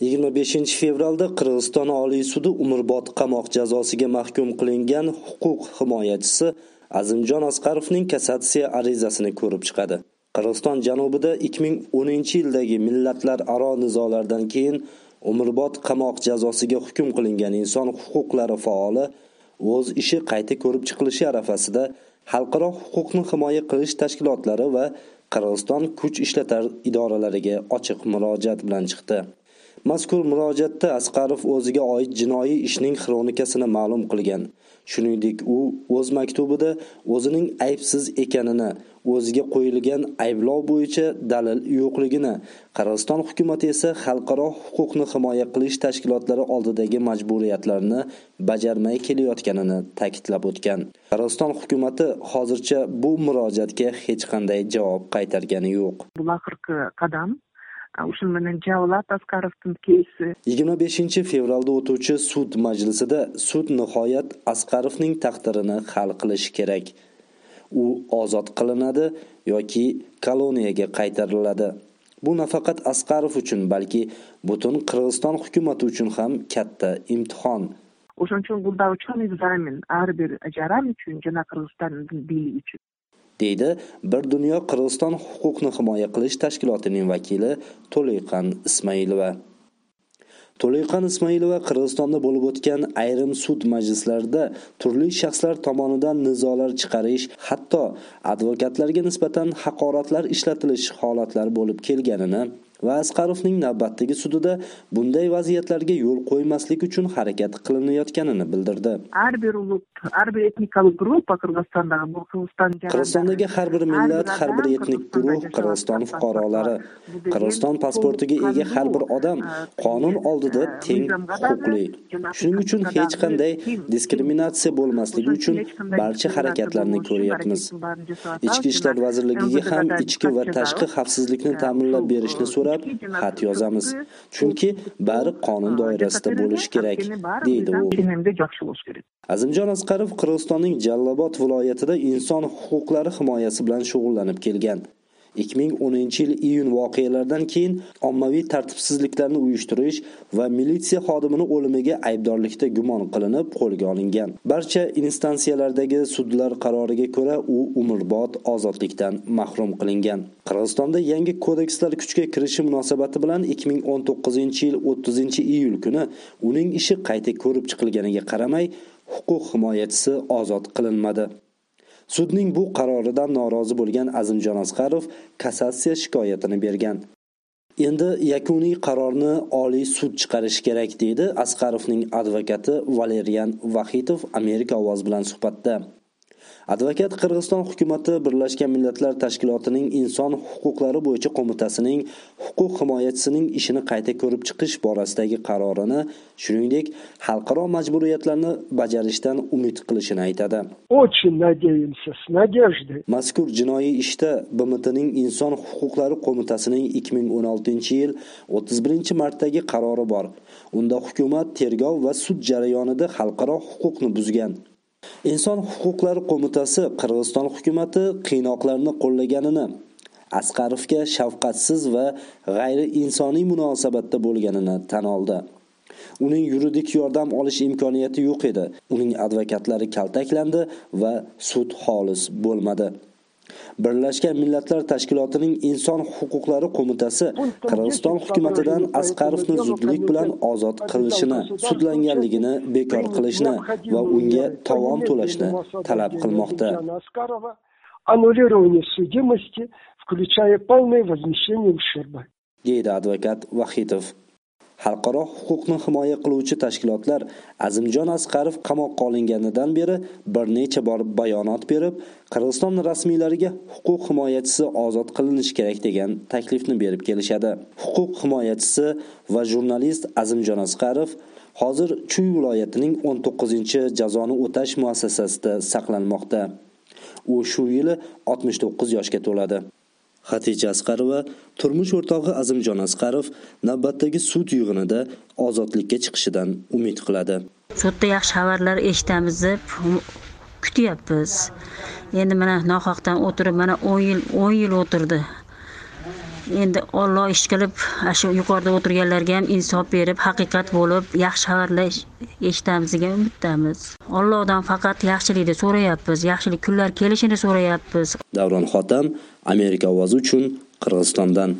25 fevralda qirg'iziston oliy sudi umrbod qamoq jazosiga mahkum qilingan huquq himoyachisi azimjon asqarovning kassatsiya arizasini ko'rib chiqadi. Qirg'iziston janubida 2010 yildagi millatlararo nizolardan keyin umrbod qamoq jazosiga hukm qilingan inson huquqlari faoli o'z ishi qayta ko'rib chiqilishi arafasida xalqaro huquqni himoya qilish tashkilotlari va qirg'iziston kuch ishlatar idoralariga ochiq murojaat bilan chiqdi. Mazkur murojaatda asqarov o'ziga oid jinoiy ishning xronikasini ma'lum qilgan. Shuningdek u o'z maktubida o'zining aybsiz ekanini o'ziga qo'yilgan ayblov bo'yicha dalil yo'qligini qirg'iziston hukumati esa xalqaro huquqni himoya qilish tashkilotlari oldidagi majburiyatlarni bajarmay kelayotganini ta'kidlab o'tgan. Qirg'iziston hukumati hozircha bu murojaatga hech qanday javob qaytargani yo'q. Bu oxirgi qadam o'sha менен javlat askarovdin кейsi yigirma beshinchi fevralda o'tuvchi sud majlisida sud nihoyat asqarovning taqdirini hal qilishi kerak. U ozod qilinadi yoki koloniyaga qaytariladi. Bu nafaqat asqarov uchun balki butun qirg'iziston hukumati uchun ham katta imtihon. O'shaning uchun bu uchun ekzamen har bir jarang uchun jana qirg'iziston dili uchun deydi. Bir dunyo qirg'iziston huquqni himoya qilish tashkilotining vakili to'leyqan ismoilova to'leyqan ismoilova qirg'izistonda bo'lib o'tgan ayrim sud majlislarida turli shaxslar tomonidan nizolar chiqarish hatto advokatlarga nisbatan haqoratlar ishlatilish holatlari bo'lib kelganini va asqarovning navbatdagi sudida bunday vaziyatlarga yo'l qo'ymaslik uchun harakat qilinayotganini bildirdi. Har bir ulut har bir etnikalik gruppa qirg'izistondagi bu qirg'iziston qirg'izistondagi har bir millat har bir etnik guruh qirg'iziston fuqarolari qirg'iziston pasportiga ega har bir odam qonun oldida teng huquqli. Shuning uchun hech qanday diskriminatsiya bo'lmasligi uchun barcha harakatlarni ko'ryapmiz. ichki ishlar vazirligiga ham ichki va tashqi xavfsizlikni ta'minlab berishni so'rab so'rab xat yozamiz. chunki bari qonun doirasida bo'lishi kerak deydi u. azimjon asqarov qirg'izistonning jallobod viloyatida inson huquqlari himoyasi bilan shug'ullanib kelgan 2010 yil iyun voqealaridan keyin ommaviy tartibsizliklarni uyushtirish va militsiya xodimini o'limiga aybdorlikda gumon qilinib qo'lga olingan. Barcha instansiyalardagi sudlar qaroriga ko'ra u umrbod ozodlikdan mahrum qilingan. Qirg'izistonda yangi kodekslar kuchga kirishi munosabati bilan 2019 yil 30 iyul kuni uning ishi qayta ko'rib chiqilganiga qaramay huquq himoyachisi ozod qilinmadi. Sudning bu qaroridan norozi bo'lgan azimjon asqarov kassatsiya shikoyatini bergan. Endi yakuniy qarorni oliy sud chiqarishi kerak dedi asqarovning advokati valerian vahitov amerika ovozi bilan suhbatda. Advokat qirg'iziston hukumati birlashgan millatlar tashkilotining inson huquqlari bo'yicha qo'mitasining huquq himoyachisining ishini qayta ko'rib chiqish borasidagi qarorini shuningdek xalqaro majburiyatlarni bajarishdan umid qilishini aytadi. Очень надеемся с надеждой. Mazkur jinoiy ishda bmtning inson huquqlari qo'mitasining 2016 yil 31 martdagi qarori bor. Unda hukumat tergov va sud jarayonida xalqaro huquqni buzgan inson huquqlari qo'mitasi qirg'iziston hukumati qiynoqlarni qo'llaganini asqarovga shafqatsiz va g'ayri insoniy munosabatda bo'lganini tan oldi. Uning yuridik yordam olish imkoniyati yo'q edi. Uning advokatlari kaltaklandi va sud xolis bo'lmadi. Birlashgan millatlar tashkilotining inson huquqlari qo'mitasi qirg'iziston hukumatidan asqarovni zudlik bilan ozod qilishini sudlanganligini bekor qilishni va unga tovon to'lashni talab qilmoqda. Аннулирование судимости включая полное возмещение ущерба. Deydi advokat vahitov. Xalqaro huquqni himoya qiluvchi tashkilotlar azimjon asqarov qamoqqa olinganidan beri bir necha bor bayonot berib qirg'iziston rasmiylariga huquq himoyachisi ozod qilinishi kerak degan taklifni berib kelishadi. Huquq himoyachisi va jurnalist azimjon asqarov hozir chuy viloyatining 19 jazoni o'tash muassasasida saqlanmoqda. U shu yili 69 yoshga to'ladi. Xatija Asqarova turmush o'rtog'i Azimjon Asqarov navbatdagi sud yig'inida ozodlikka chiqishidan umid qiladi. Sudda yaxshi xabarlar eshitamiz deb kutyapmiz. Endi mana nohaqdan o'tirib mana 10 yil 10 yil o'tirdi. Endi olloh ish qilib shu yuqorida o'tirganlarga ham insof berib haqiqat bo'lib yaxshi xabarlar eshitamiz degan umiddamiz ollohdan faqat yaxshilikni so'rayapmiz yaxshilik kunlar kelishini so'rayapmiz. Davron xotam amerika ovozi uchun qirg'izistondan.